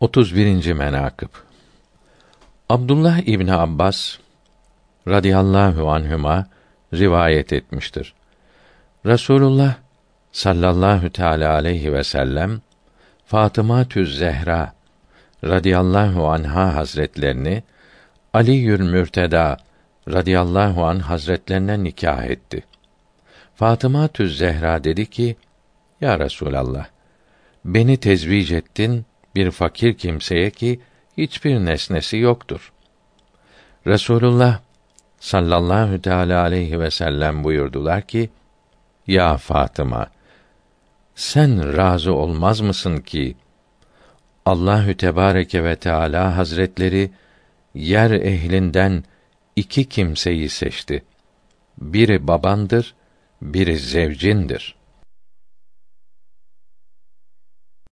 31. menakıb Abdullah İbni Abbas radıyallahu anhüma rivayet etmiştir. Resulullah sallallahu teala aleyhi ve sellem Fatıma Tüz Zehra radıyallahu anha hazretlerini Ali Yül Mürteda radıyallahu an hazretlerine nikah etti. Fatıma Tüz Zehra dedi ki: Ya Resulallah, beni tezvic ettin bir fakir kimseye ki hiçbir nesnesi yoktur. Resulullah sallallahu teala aleyhi ve sellem buyurdular ki: Ya Fatıma, sen razı olmaz mısın ki Allahü Tebareke ve Teala Hazretleri yer ehlinden iki kimseyi seçti. Biri babandır, biri zevcindir.''